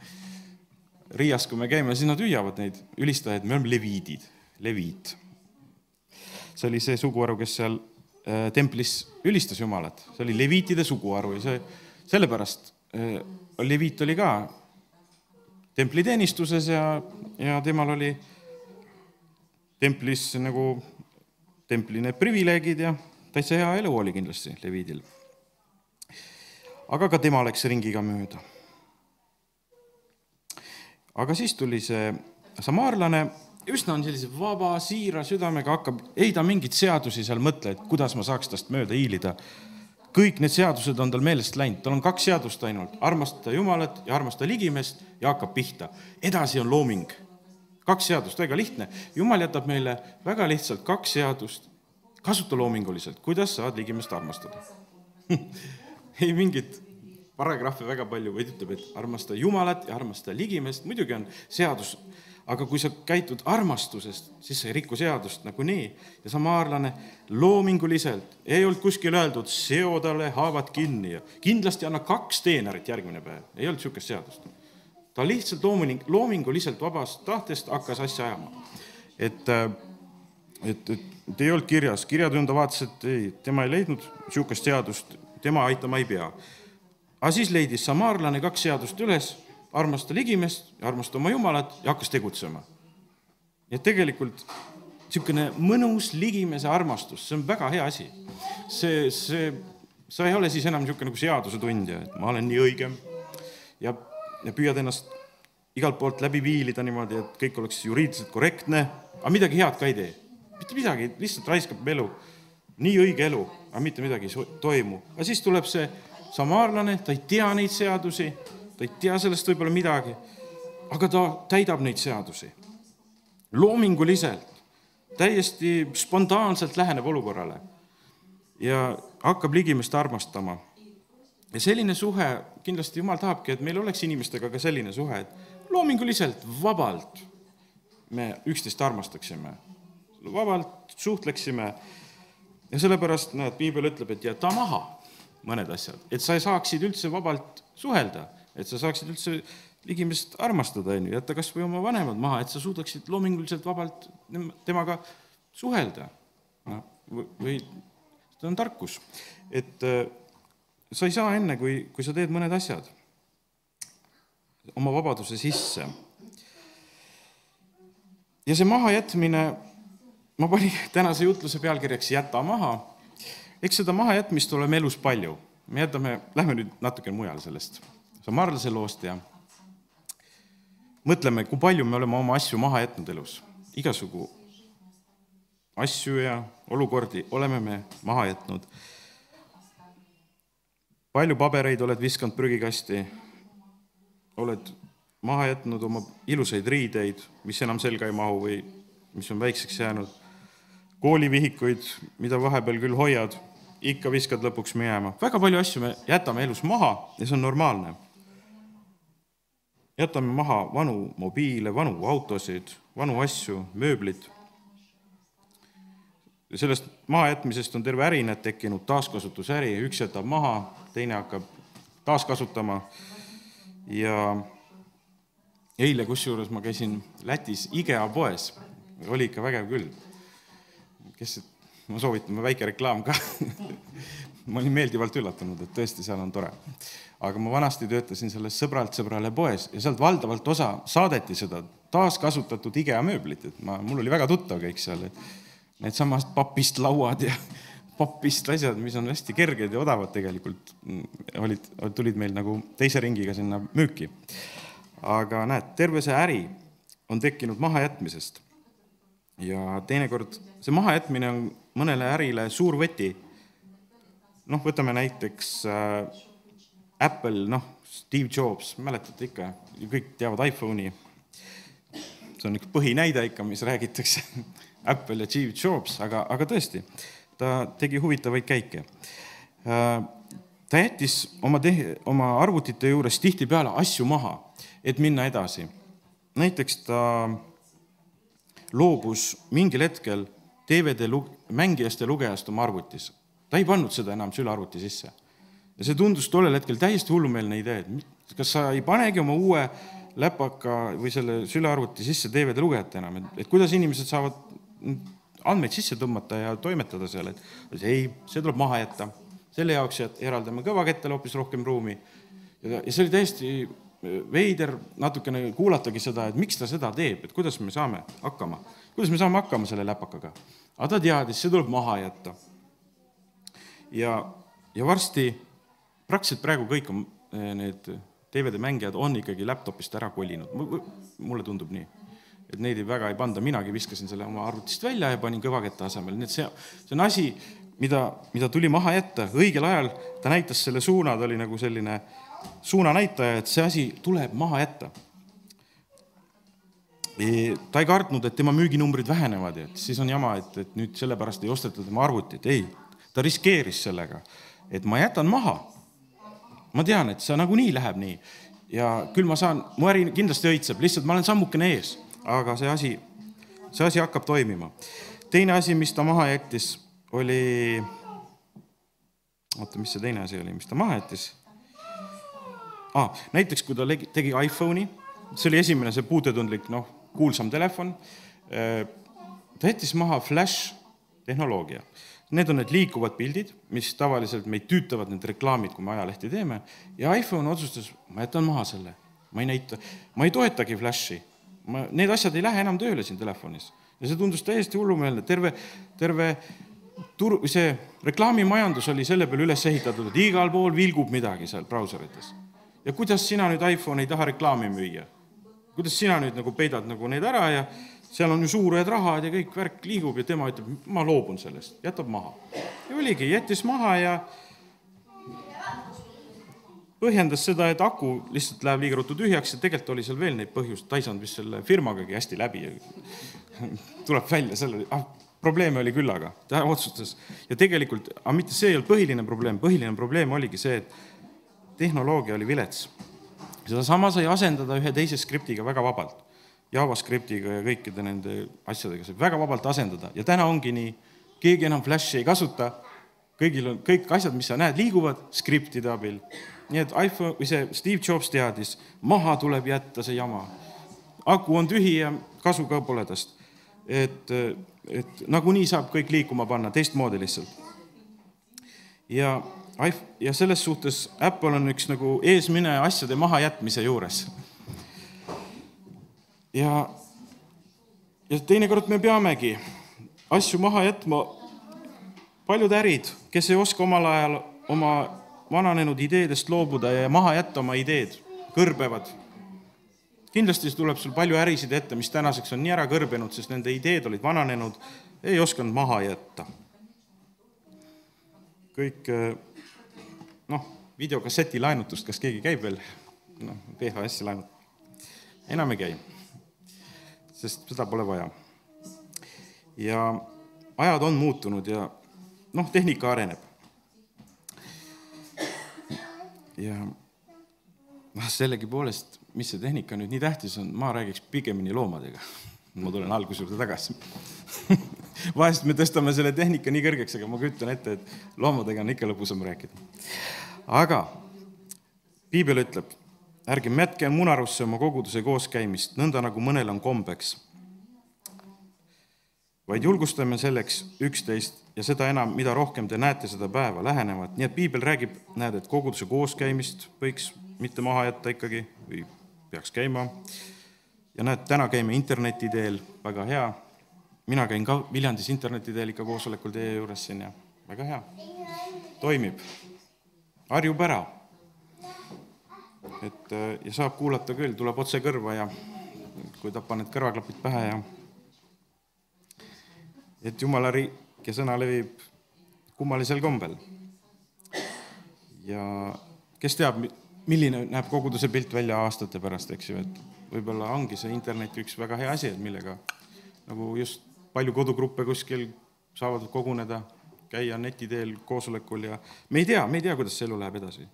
Riias, kui me käime, siis nad hüüavad neid. Ülistajaid, me oleme leviidid, leviit. see oli see suguharu, kes seal äh, templis ülistas Jumalat, see oli leviitide suguharu ja see, sellepärast äh, leviit oli ka templiteenistuses ja, ja temal oli templis nagu templi need privileegid ja täitsa hea elu oli kindlasti Leviidil. aga ka tema läks ringiga mööda. aga siis tuli see samaarlane, üsna on sellise vaba, siira südamega, hakkab, ei ta mingeid seadusi seal mõtle, et kuidas ma saaks tast mööda hiilida kõik need seadused on tal meelest läinud, tal on kaks seadust ainult, armastada Jumalat ja armastada ligimest ja hakkab pihta. edasi on looming. Kaks seadust, väga lihtne. jumal jätab meile väga lihtsalt kaks seadust, kasuta loominguliselt, kuidas saad ligimest armastada ei mingit paragrahve väga palju, vaid ütleb, et armasta Jumalat ja armasta ligimest, muidugi on seadus, aga kui sa käitud armastusest, siis sa ei riku seadust nagunii. ja samaarlane loominguliselt, ei olnud kuskil öeldud, seo talle haavad kinni ja kindlasti anna kaks teenarit järgmine päev, ei olnud niisugust seadust. Ta lihtsalt looming, loominguliselt vabast tahtest hakkas asja ajama. et, et, et, et ei olnud kirjas, kirjatunda vaatas, et ei, tema ei leidnud niisugust seadust, tema aitama ei pea aga siis leidis samaarlane kaks seadust üles, armasta ligimest armasta oma jumalat ja hakkas tegutsema. nii et tegelikult niisugune mõnus ligimese armastus, see on väga hea asi. see, see, sa ei ole siis enam niisugune nagu seadusetundja, et ma olen nii õige ja, ja püüad ennast igalt poolt läbi viilida niimoodi, et kõik oleks juriidiliselt korrektne, aga midagi head ka ei tee. mitte midagi, lihtsalt raiskab elu. nii õige elu, aga mitte midagi ei toimu. aga siis tuleb see samaarlane, ta ei tea neid seadusi, ta ei tea sellest võib-olla midagi, aga ta täidab neid seadusi. loominguliselt, täiesti spontaanselt läheneb olukorrale ja hakkab ligimest armastama. Selline suhe, kindlasti Jumal tahabki, et meil oleks inimestega ka selline suhe, et loominguliselt, vabalt me üksteist armastaksime, vabalt suhtleksime. Ja sellepärast, näed, piibel ütleb, et jäta maha mõned asjad, et sa saaksid üldse vabalt suhelda, et sa saaksid üldse ligimest armastada, on ju, jätta kas või oma vanemad maha, et sa suudaksid loominguliselt vabalt temaga suhelda. noh, või see on tarkus, et äh, sa ei saa enne, kui, kui sa teed mõned asjad oma vabaduse sisse. ja see mahajätmine, ma panin tänase jutluse pealkirjaks Jäta maha eks seda mahajätmist oleme elus palju. me jätame, lähme nüüd natuke mujale sellest Samarlase loost ja mõtleme, kui palju me oleme oma asju maha jätnud elus. igasugu asju ja olukordi oleme me maha jätnud. Palju pabereid oled viskanud prügikasti, oled maha jätnud oma ilusaid riideid, mis enam selga ei mahu või mis on väikseks jäänud, koolivihikuid, mida vahepeal küll hoiad ikka viskad lõpuks minema. väga palju asju me jätame elus maha ja see on normaalne. jätame maha vanu mobiile, vanu autosid, vanu asju, mööblit. Sellest mahajätmisest on terve ärinet tekkinud, taaskasutusäri, üks jätab maha, teine hakkab taaskasutama ja eile kusjuures ma käisin Lätis IKEA poes, oli ikka vägev küll. kes ma soovitan, väike reklaam ka ma olin meeldivalt üllatunud, et tõesti, seal on tore. aga ma vanasti töötasin selles Sõbralt sõbrale poes ja sealt valdavalt osa saadeti seda taaskasutatud IKEA mööblit, et ma, mul oli väga tuttav kõik seal, et needsamast papist lauad ja papist asjad, mis on hästi kerged ja odavad tegelikult, olid, tulid meil nagu teise ringiga sinna müüki. aga näed, terve see äri on tekkinud mahajätmisest. ja teinekord see mahajätmine on mõnele ärile suur võti. noh, võtame näiteks äh, Apple, noh, Steve Jobs, mäletate ikka, kõik teavad iPhone'i. see on üks põhinäide ikka, mis räägitakse Apple ja Steve Jobs, aga, aga tõesti, ta tegi huvitavaid käike äh,. ta jättis oma te-, oma arvutite juures tihtipeale asju maha, et minna edasi. näiteks ta loobus mingil hetkel DVD lu-, mängijast ja lugejast oma arvutis. ta ei pannud seda enam sülearvuti sisse. ja see tundus tollel hetkel täiesti hullumeelne idee, et kas sa ei panegi oma uue läpaka või selle sülearvuti sisse DVD lugejat enam, et, et kuidas inimesed saavad andmeid sisse tõmmata ja toimetada seal, et ei, see tuleb maha jätta. selle jaoks eraldame kõvakettale hoopis rohkem ruumi. ja, see oli täiesti veider natukene kuulatagi seda, et miks ta seda teeb, et kuidas me saame hakkama kuidas me saame hakkama selle läpakaga? aga ta teadis, see tuleb maha jätta. ja, ja varsti, praktiliselt praegu kõik on, eh, need DVD mängijad on ikkagi laptopist ära kolinud, mulle tundub nii. Et neid ei väga ei panda, minagi viskasin selle oma arvutist välja ja panin kõvaketta asemele, nii et see, see on asi, mida, mida tuli maha jätta, õigel ajal ta näitas selle suuna, ta oli nagu selline suunanäitaja, et see asi tuleb maha jätta. Ta ei kartnud, et tema müüginumbrid vähenevad ja et siis on jama, et, et nüüd sellepärast ei osteta tema arvutit, ei, ta riskeeris sellega, et ma jätan maha. ma tean, et see nagunii läheb nii. Ja küll ma saan, mu äri kindlasti õitseb, lihtsalt ma olen sammukene ees, aga see asi, see asi hakkab toimima. teine asi, mis ta maha jättis, oli, oota, mis see teine asi oli, mis ta maha jättis ah,? näiteks kui ta tegi iPhone'i, see oli esimene, see puutetundlik, noh, kuulsam telefon. Äh, ta jättis maha flash tehnoloogia. Need on need liikuvad pildid, mis tavaliselt meid tüütavad, need reklaamid, kui me ajalehti teeme ja iPhone otsustas, ma jätan maha selle, ma ei näita, ma ei toetagi Flashi. Ma, need asjad ei lähe enam tööle siin telefonis ja see tundus täiesti hullumeelne, terve, terve tur-, see reklaamimajandus oli selle peale üles ehitatud, et igal pool vilgub midagi seal brauserites. ja kuidas sina nüüd iPhone ei taha reklaami müüa? kuidas sina nüüd nagu peidad nagu need ära ja seal on ju suured rahad ja kõik värk liigub ja tema ütleb, ma loobun sellest, jätab maha. ja oligi, jättis maha ja põhjendas seda, et aku lihtsalt läheb liiga ruttu tühjaks ja tegelikult oli seal veel neid põhjuseid, ta ei saanud vist selle firmagagi hästi läbi. tuleb välja selle, ah, probleeme oli küllaga, ta otsustas. Ja tegelikult, aga mitte see ei olnud põhiline probleem, põhiline probleem oligi see, et tehnoloogia oli vilets. Sedasama sai asendada ühe teise skriptiga väga vabalt. JavaScriptiga ja kõikide nende asjadega saab väga vabalt asendada. Ja täna ongi nii, keegi enam Flashi ei kasuta, kõigil on, kõik asjad, mis sa näed, liiguvad skriptide abil. Nii et iPhone või see Steve Jobs teadis, maha tuleb jätta see jama. aku on tühi ja kasu ka pole tast. et, et nagunii saab kõik liikuma panna teistmoodi lihtsalt. ja ja selles suhtes Apple on üks nagu eesmineja asjade mahajätmise juures. ja, ja teinekord me peamegi asju maha jätma. paljud ärid, kes ei oska omal ajal oma vananenud ideedest loobuda ja maha jätta oma ideed, kõrbevad. kindlasti tuleb sul palju ärisid ette, mis tänaseks on nii ära kõrbenud, sest nende ideed olid vananenud, ei osanud maha jätta. kõik noh, videokasseti laenutust, kas keegi käib veel? noh, VHS-i laenut-, enam ei käi, sest seda pole vaja. ja ajad on muutunud ja noh, tehnika areneb. Ja noh, sellegipoolest, mis see tehnika nüüd nii tähtis on, ma räägiks pigemini loomadega. ma tulen alguse juurde tagasi vahest me tõstame selle tehnika nii kõrgeks, aga ma kujutan ette, et loomadega on ikka lõbusam rääkida. aga piibel ütleb, ärgem jätke munarusse oma koguduse kooskäimist, nõnda nagu mõnel on kombeks, vaid julgustame selleks üksteist ja seda enam, mida rohkem te näete seda päeva lähenevat, nii et piibel räägib, näed, et koguduse kooskäimist võiks mitte maha jätta ikkagi või peaks käima. ja näed, täna käime interneti teel, väga hea mina käin ka Viljandis interneti teel ikka koosolekul teie juures siin ja väga hea, toimib, harjub ära. et ja saab kuulata küll, tuleb otse kõrva ja kui ta paned kõrvaklapid pähe ja et jumala riik ja sõna levib kummalisel kombel. ja kes teab, milline näeb koguduse pilt välja aastate pärast, eks ju, et võib-olla ongi see internet üks väga hea asi, et millega nagu just palju kodugruppe kuskil saavad koguneda, käia neti teel koosolekul ja me ei tea, me ei tea, kuidas see elu läheb edasi.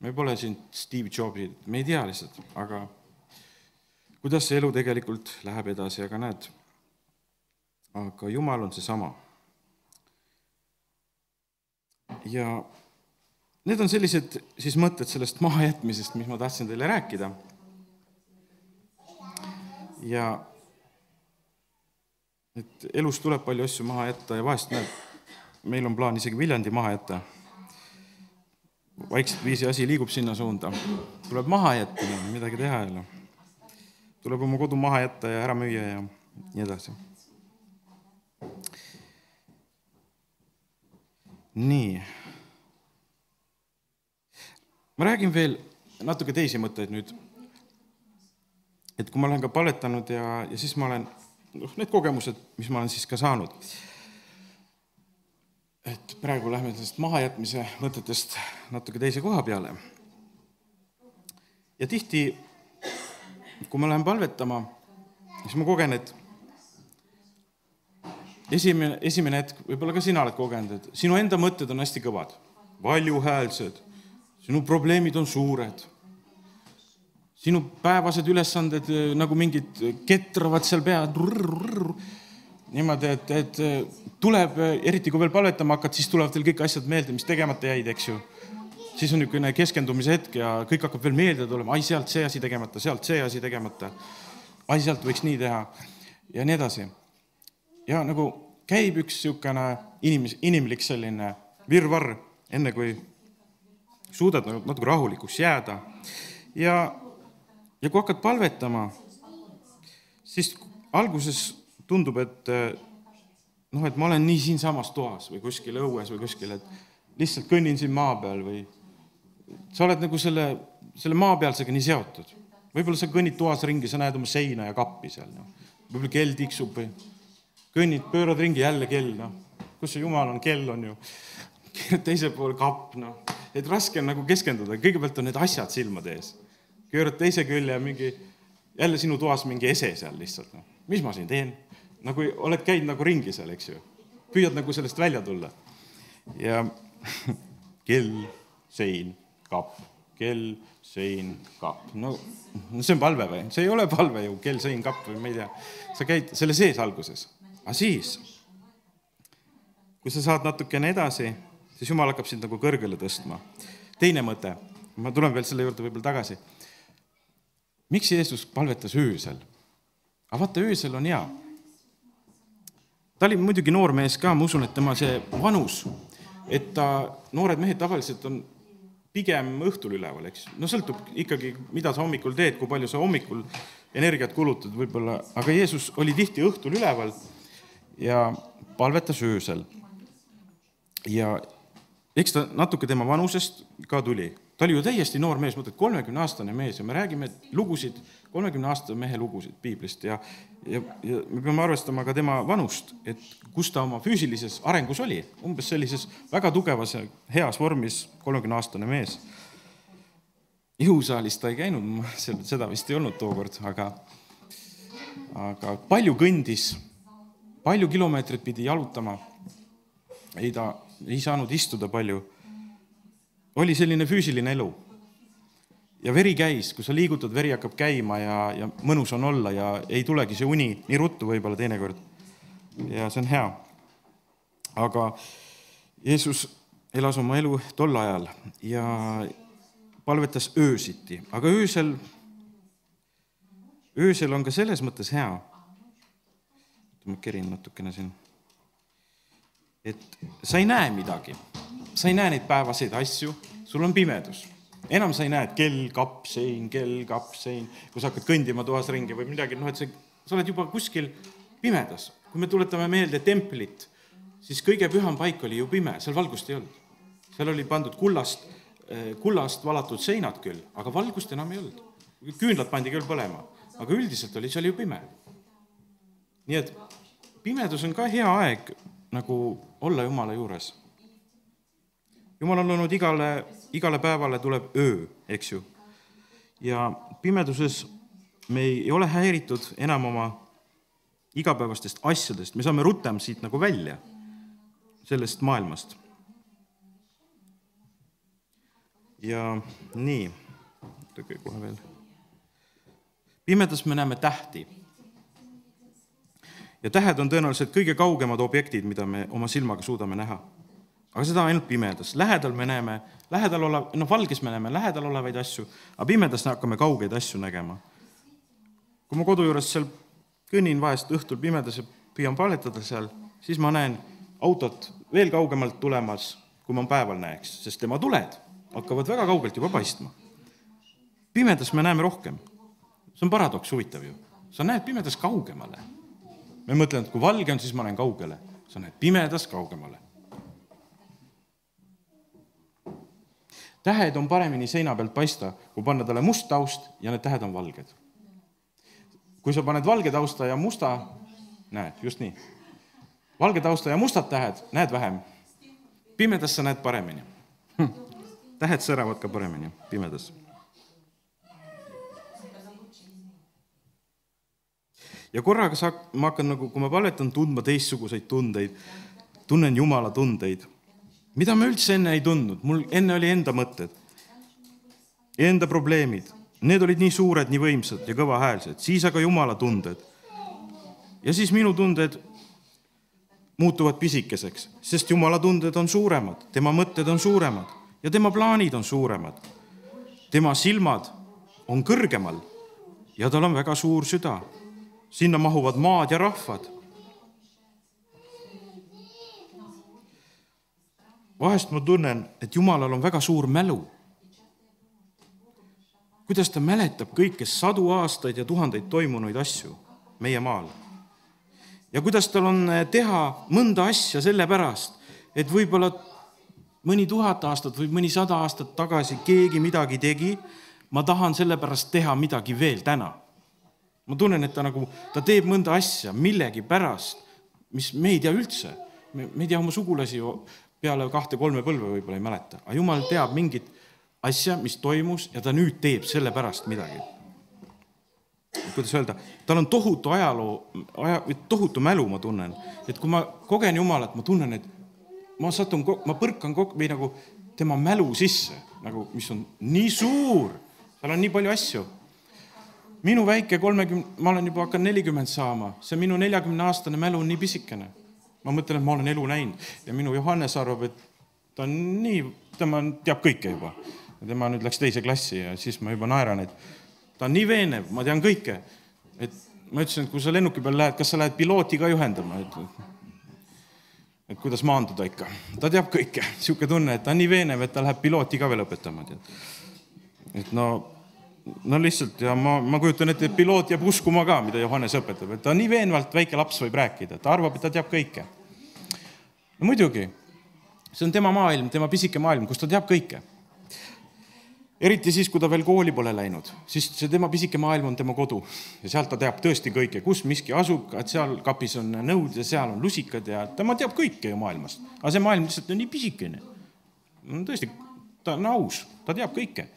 me pole siin Steve Jobsid, me ei tea lihtsalt, aga kuidas see elu tegelikult läheb edasi, aga näed, aga Jumal on seesama. ja need on sellised siis mõtted sellest mahajätmisest, mis ma tahtsin teile rääkida. ja et elus tuleb palju asju maha jätta ja vahest näed, meil on plaan isegi Viljandi maha jätta. vaikselt viisi asi liigub sinna suunda, tuleb maha jätta, midagi teha ei ole. tuleb oma kodu maha jätta ja ära müüa ja nii edasi. Nii. ma räägin veel natuke teisi mõtteid nüüd. et kui ma olen ka palvetanud ja, ja siis ma olen noh, need kogemused, mis ma olen siis ka saanud. et praegu lähme sellest mahajätmise mõtetest natuke teise koha peale. ja tihti, kui ma lähen palvetama, siis ma kogen, et esimene, esimene hetk, võib-olla ka sina oled kogenud, et sinu enda mõtted on hästi kõvad, valjuhäälsed, sinu probleemid on suured. sinu päevased ülesanded eh, nagu mingid ketravad seal pea. niimoodi, et, et eh, tuleb, eh, eriti kui veel palvetama hakkad, siis tulevad teil kõik asjad meelde, mis tegemata jäid, eks ju. siis on niisugune keskendumise hetk ja kõik hakkab veel meelde tulema, ai sealt see asi tegemata, sealt see asi tegemata. ai sealt võiks nii teha ja nii edasi ja nagu käib üks niisugune inimes-, inimlik selline virvarr, enne kui suudad nagu natuke rahulikuks jääda. ja, ja kui hakkad palvetama, siis alguses tundub, et noh, et ma olen nii siinsamas toas või kuskil õues või kuskil, et lihtsalt kõnnin siin maa peal või sa oled nagu selle, selle maapealsega nii seotud. võib-olla sa kõnnid toas ringi, sa näed oma seina ja kappi seal, noh. võib-olla kell tiksub või kõnnid, pöörad ringi, jälle kell, noh. kus see jumal on, kell on ju. teisel pool kapp, noh. et raske on nagu keskenduda, kõigepealt on need asjad silmade ees. keerad teise külje, mingi, jälle sinu toas mingi ese seal lihtsalt, noh. mis ma siin teen? nagu oled käinud nagu ringi seal, eks ju. püüad nagu sellest välja tulla. ja kell, sein, kapp, kell, sein, kapp. no see on palve või? see ei ole palve ju, kell, sein, kapp või ma ei tea. sa käid selle sees alguses aga siis, kui sa saad natukene edasi, siis jumal hakkab sind nagu kõrgele tõstma. teine mõte, ma tulen veel selle juurde võib-olla tagasi. miks Jeesus palvetas öösel? aga vaata, öösel on hea. ta oli muidugi noor mees ka, ma usun, et tema see vanus, et ta, noored mehed tavaliselt on pigem õhtul üleval, eks. no sõltub ikkagi, mida sa hommikul teed, kui palju sa hommikul energiat kulutad võib-olla, aga Jeesus oli tihti õhtul üleval ja palvetas öösel. ja eks ta natuke tema vanusest ka tuli. ta oli ju täiesti noor mees, mõtled, kolmekümneaastane mees ja me räägime lugusid, kolmekümneaastase mehe lugusid piiblist ja, ja, ja me peame arvestama ka tema vanust, et kus ta oma füüsilises arengus oli, umbes sellises väga tugevas ja heas vormis kolmekümneaastane mees. jõusaalis ta ei käinud, seda vist ei olnud tookord, aga, aga palju kõndis palju kilomeetreid pidi jalutama. ei ta ei saanud istuda palju. oli selline füüsiline elu. ja veri käis, kui sa liigutad, veri hakkab käima ja, ja mõnus on olla ja ei tulegi see uni nii ruttu võib-olla teinekord. ja see on hea. aga Jeesus elas oma elu tol ajal ja palvetas öösiti, aga öösel, öösel on ka selles mõttes hea ma kerin natukene siin. et sa ei näe midagi, sa ei näe neid päevaseid asju, sul on pimedus. enam sa ei näe, et kell, kapp, sein, kell, kapp, sein, kui sa hakkad kõndima toas ringi või midagi, noh, et see, sa oled juba kuskil pimedas. kui me tuletame meelde templit, siis kõige püham paik oli ju pime, seal valgust ei olnud. seal oli pandud kullast, eh, kullast valatud seinad küll, aga valgust enam ei olnud. küünlad pandi küll põlema, aga üldiselt oli seal ju pime. nii et pimedus on ka hea aeg nagu olla Jumala juures. Jumal on loonud igale, igale päevale tuleb öö, eks ju. ja pimeduses me ei ole häiritud enam oma igapäevastest asjadest, me saame rutem siit nagu välja, sellest maailmast. ja nii, oodake kohe veel. pimedas me näeme tähti ja tähed on tõenäoliselt kõige kaugemad objektid, mida me oma silmaga suudame näha. aga seda ainult pimedas, lähedal me näeme, lähedal olev, noh, valges me näeme lähedal olevaid asju, aga pimedas hakkame kaugeid asju nägema. kui ma kodu juures seal kõnnin vahest õhtul pimedas ja püüan palvetada seal, siis ma näen autot veel kaugemalt tulemas, kui ma päeval näeks, sest tema tuled hakkavad väga kaugelt juba paistma. pimedas me näeme rohkem. see on paradoks, huvitav ju. sa näed pimedas kaugemale me mõtleme, et kui valge on, siis ma näen kaugele. sa näed pimedas kaugemale. tähed on paremini seina pealt paista, kui panna talle must taust ja need tähed on valged. kui sa paned valge tausta ja musta, näed, just nii. valge tausta ja mustad tähed näed vähem. pimedas sa näed paremini hm.. tähed säravad ka paremini pimedas ja korraga sa, ma hakkan nagu, kui ma palvetan, tundma teistsuguseid tundeid, tunnen Jumala tundeid, mida ma üldse enne ei tundnud, mul enne oli enda mõtted, enda probleemid, need olid nii suured, nii võimsad ja kõvahäälsed, siis aga Jumala tunded. ja siis minu tunded muutuvad pisikeseks, sest Jumala tunded on suuremad, tema mõtted on suuremad ja tema plaanid on suuremad. tema silmad on kõrgemal ja tal on väga suur süda. Sinna mahuvad maad ja rahvad. vahest ma tunnen, et Jumalal on väga suur mälu. kuidas ta mäletab kõike sadu aastaid ja tuhandeid toimunuid asju meie maal ja kuidas tal on eh, teha mõnda asja sellepärast, et võib-olla mõni tuhat aastat või mõni sada aastat tagasi keegi midagi tegi, ma tahan sellepärast teha midagi veel täna. Ma tunnen, et ta nagu, ta teeb mõnda asja millegipärast, mis me ei tea üldse. me, me ei tea oma sugulasi ju peale kahte-kolme põlve võib-olla ei mäleta, aga jumal teab mingit asja, mis toimus ja ta nüüd teeb sellepärast midagi. Kuidas öelda, tal on tohutu ajaloo, aja, tohutu mälu, ma tunnen, et kui ma kogen Jumalat, ma tunnen, et ma satun, ma põrkan kokku või nagu tema mälu sisse nagu, mis on nii suur, seal on nii palju asju. Minu väike kolmekümne, ma olen juba hakkan nelikümmend saama, see minu neljakümne aastane mälu on nii pisikene. ma mõtlen, et ma olen elu näinud ja minu Johannes arvab, et ta on nii, tema teab kõike juba. tema nüüd läks teise klassi ja siis ma juba naeran, et ta on nii veenev, ma tean kõike. et ma ütlesin, et kui sa lennuki peal lähed, kas sa lähed pilooti ka juhendama, et et kuidas maanduda ikka. ta teab kõike, niisugune tunne, et ta on nii veenev, et ta läheb pilooti ka veel õpetama, tead. et no, no lihtsalt ja ma, ma kujutan ette, et piloot jääb uskuma ka, mida Johannes õpetab, et ta nii veenvalt väike laps võib rääkida, ta arvab, et ta teab kõike. no muidugi, see on tema maailm, tema pisike maailm, kus ta teab kõike eriti siis, kui ta veel kooli pole läinud, siis see tema pisike maailm on tema kodu ja sealt ta teab tõesti kõike, kus miski asub, et seal kapis on nõud ja seal on lusikad ja tema teab kõike ju maailmast. aga see maailm lihtsalt on nii pisikene. tõesti, ta on aus, ta teab kõike.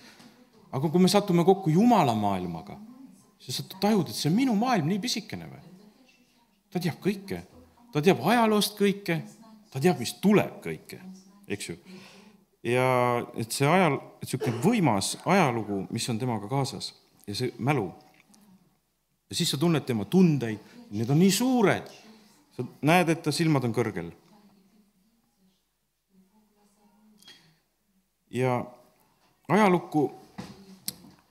Aga kui me satume kokku Jumala maailmaga, siis sa tajud, et see on minu maailm nii pisikene või? ta teab kõike, ta teab ajaloost kõike, ta teab, mis tuleb kõike, eks ju ja et see ajal, et niisugune võimas ajalugu, mis on temaga kaasas ja see mälu. ja siis sa tunned tema tundeid, need on nii suured. sa näed, et ta silmad on kõrgel. ja ajalukku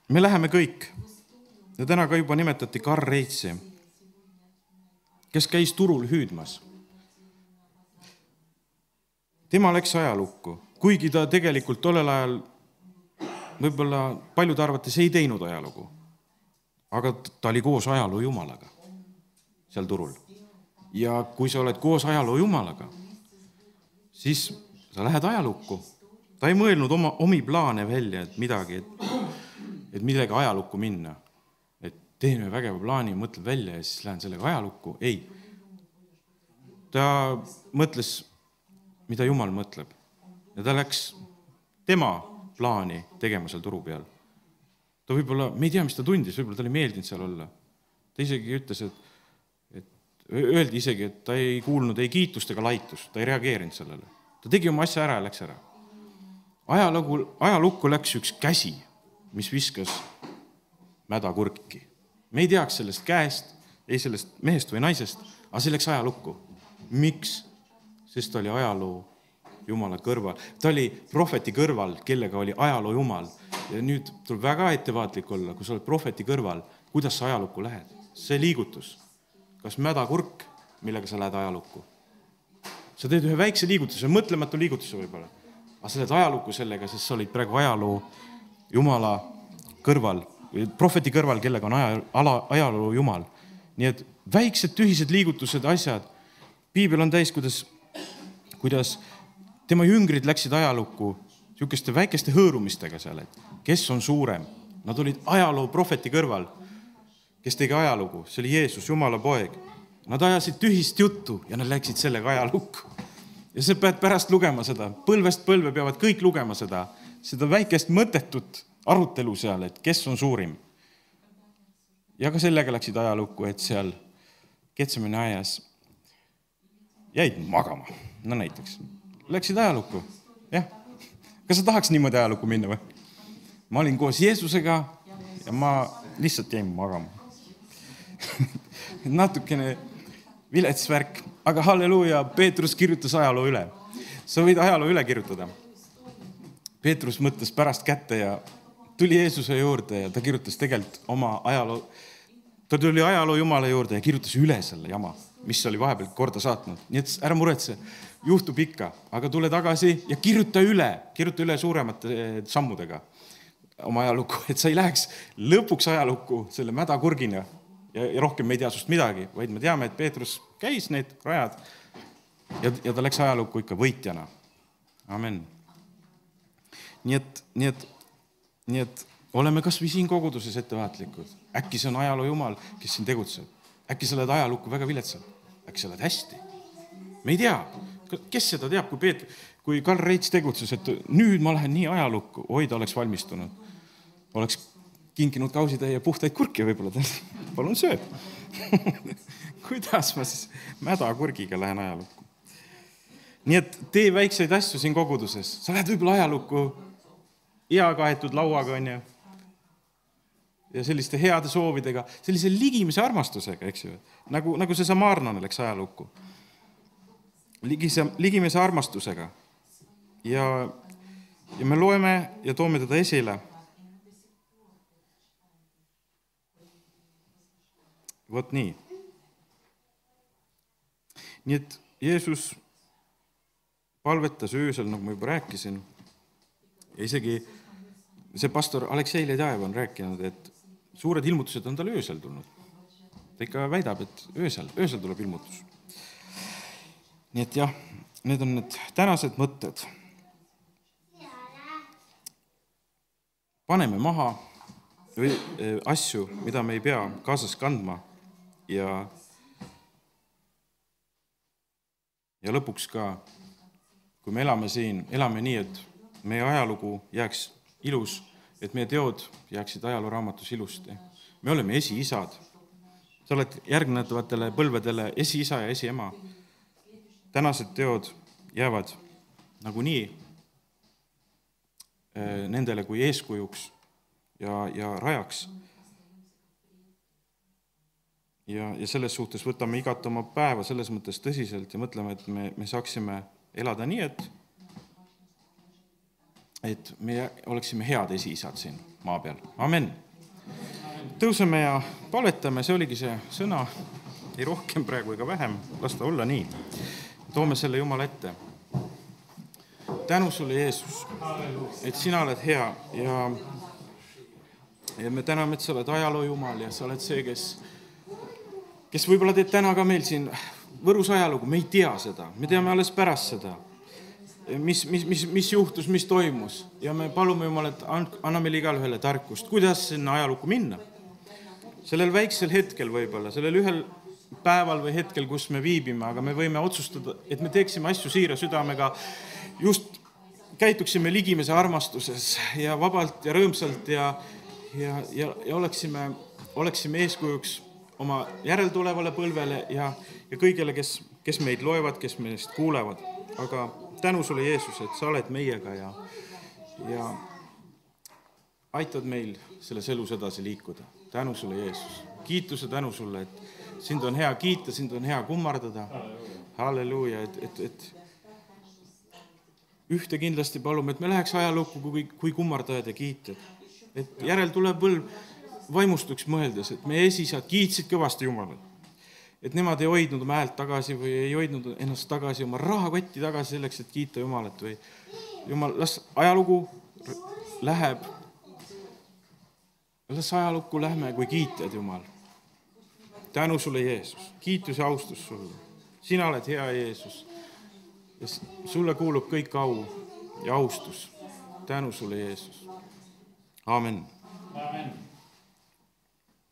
me läheme kõik ja täna ka juba nimetati Karl Reitsi, kes käis turul hüüdmas. tema läks ajalukku kuigi ta tegelikult tollel ajal võib-olla paljude arvates ei teinud ajalugu. aga ta oli koos ajaloo jumalaga seal turul. ja kui sa oled koos ajaloo jumalaga, siis sa lähed ajalukku. ta ei mõelnud oma, omi plaane välja, et midagi, et, et millega ajalukku minna. et teen ühe vägeva plaani, mõtlen välja ja siis lähen sellega ajalukku. ei. ta mõtles, mida Jumal mõtleb ja ta läks tema plaani tegema seal turu peal. ta võib-olla, me ei tea, mis ta tundis, võib-olla talle ei meeldinud seal olla. ta isegi ütles, et, et öeldi isegi, et ta ei kuulnud ei kiitust ega laitust, ta ei reageerinud sellele. ta tegi oma asja ära ja läks ära. ajalugu, ajalukku läks üks käsi, mis viskas mädakurki. me ei teaks sellest käest, ei sellest mehest või naisest, aga see läks ajalukku. miks? sest ta oli ajaloo Jumala kõrval, ta oli prohveti kõrval, kellega oli ajaloo Jumal. ja nüüd tuleb väga ettevaatlik olla, kui sa oled prohveti kõrval, kuidas sa ajalukku lähed, see liigutus, kas mädakurk, millega sa lähed ajalukku? sa teed ühe väikse liigutuse, mõtlematu liigutuse võib-olla, aga sa lähed ajalukku sellega, sest sa olid praegu ajaloo Jumala kõrval, prohveti kõrval, kellega on aja, ala, ajaloo Jumal. nii et väiksed tühised liigutused, asjad, piibel on täis, kuidas, kuidas tema jüngrid läksid ajalukku niisuguste väikeste hõõrumistega seal, et kes on suurem. Nad olid ajaloo prohveti kõrval, kes tegi ajalugu, see oli Jeesus, Jumala poeg. Nad ajasid tühist juttu ja nad läksid sellega ajalukku. ja sa pead pärast lugema seda, põlvest põlve peavad kõik lugema seda, seda väikest mõttetut arutelu seal, et kes on suurim. ja ka sellega läksid ajalukku, et seal Ketsemani aias jäid magama, no näiteks. Läksid ajalukku, jah. kas sa tahaks niimoodi ajalukku minna või? ma olin koos Jeesusega ja ma lihtsalt jäin magama natukene vilets värk, aga halleluuja, Peetrus kirjutas ajaloo üle. sa võid ajaloo üle kirjutada. Peetrus mõtles pärast kätte ja tuli Jeesuse juurde ja ta kirjutas tegelikult oma ajaloo, ta tuli ajaloo Jumala juurde ja kirjutas üle selle jama, mis oli vahepeal korda saatnud, nii et ära muretse, juhtub ikka, aga tule tagasi ja kirjuta üle, kirjuta üle suuremate eh, sammudega oma ajalukku, et sa ei läheks lõpuks ajalukku selle mädakurgina ja, ja rohkem me ei tea sinust midagi, vaid me teame, et Peetrus käis need rajad ja, ja ta läks ajalukku ikka võitjana. amen. Nii et, nii et, nii et oleme kasvõi siin koguduses ettevaatlikud. äkki see on ajaloo jumal, kes siin tegutseb. äkki sa lähed ajalukku väga viletsalt, äkki sa lähed hästi. me ei tea, kes seda teab, kui Peet-, kui Karl Reits tegutses, et nüüd ma lähen nii ajalukku, oi, ta oleks valmistunud. oleks kinkinud kausitäie puhtaid kurke võib-olla, palun söö kuidas ma siis mädakurgiga lähen ajalukku? nii et tee väikseid asju siin koguduses, sa lähed võib-olla ajalukku hea kaetud lauaga, onju. ja selliste heade soovidega, sellise ligimese armastusega, eks ju, nagu, nagu see samaarlane läks ajalukku. ligise, ligimese armastusega. ja, ja me loeme ja toome teda esile vot nii. nii et Jeesus palvetas öösel, nagu ma juba rääkisin, ja isegi see pastor Aleksei Ledajev on rääkinud, et suured ilmutused on tal öösel tulnud. ta ikka väidab, et öösel, öösel tuleb ilmutus. nii et jah, need on need tänased mõtted. paneme maha või asju, mida me ei pea kaasas kandma ja, ja lõpuks ka, kui me elame siin, elame nii, et meie ajalugu jääks ilus, et meie teod jääksid ajalooraamatus ilusti. me oleme esiisad. sa oled järgnevatele põlvedele esiisa ja esiema. tänased teod jäävad nagunii eh, nendele kui eeskujuks ja, ja rajaks ja, ja selles suhtes võtame igat oma päeva selles mõttes tõsiselt ja mõtleme, et me, me saaksime elada nii, et et me oleksime head esiisad siin maa peal, amen. tõuseme ja palvetame, see oligi see sõna, ei rohkem praegu ega vähem, las ta olla nii. toome selle Jumala ette. tänu sulle, Jeesus, et sina oled hea ja ja me täname, et sa oled ajaloo Jumal ja sa oled see, kes kes võib-olla teeb täna ka meil siin Võrus ajalugu, me ei tea seda, me teame alles pärast seda, mis, mis, mis, mis juhtus, mis toimus ja me palume Jumal, et anna meile igale tarkust, kuidas sinna ajalukku minna. sellel väiksel hetkel võib-olla, sellel ühel päeval või hetkel, kus me viibime, aga me võime otsustada, et me teeksime asju siira südamega, just käituksime ligimese armastuses ja vabalt ja rõõmsalt ja, ja, ja, ja oleksime, oleksime eeskujuks oma järeltulevale põlvele ja, ja kõigile, kes, kes meid loevad, kes meist kuulevad. aga tänu sulle, Jeesus, et sa oled meiega ja, ja aitad meil selles elus edasi liikuda. tänu sulle, Jeesus. kiituse tänu sulle, et sind on hea kiita, sind on hea kummardada. halleluuja, et, et, et ühte kindlasti palume, et me läheks ajalukku kui, kui kummardajad ja kiitjad. et järeltulev põlv vaimustuks mõeldes, et meie esiisad kiitsid kõvasti Jumalat. Et nemad ei hoidnud oma häält tagasi või ei hoidnud ennast tagasi, oma rahakotti tagasi selleks, et kiita Jumalat või Jumal, las ajalugu läheb, las ajalukku lähme kui kiitjad, Jumal. tänu sulle, Jeesus, kiitus ja austus sulle. sina oled hea, Jeesus. ja sulle kuulub kõik au ja austus. tänu sulle, Jeesus. amin. Amen.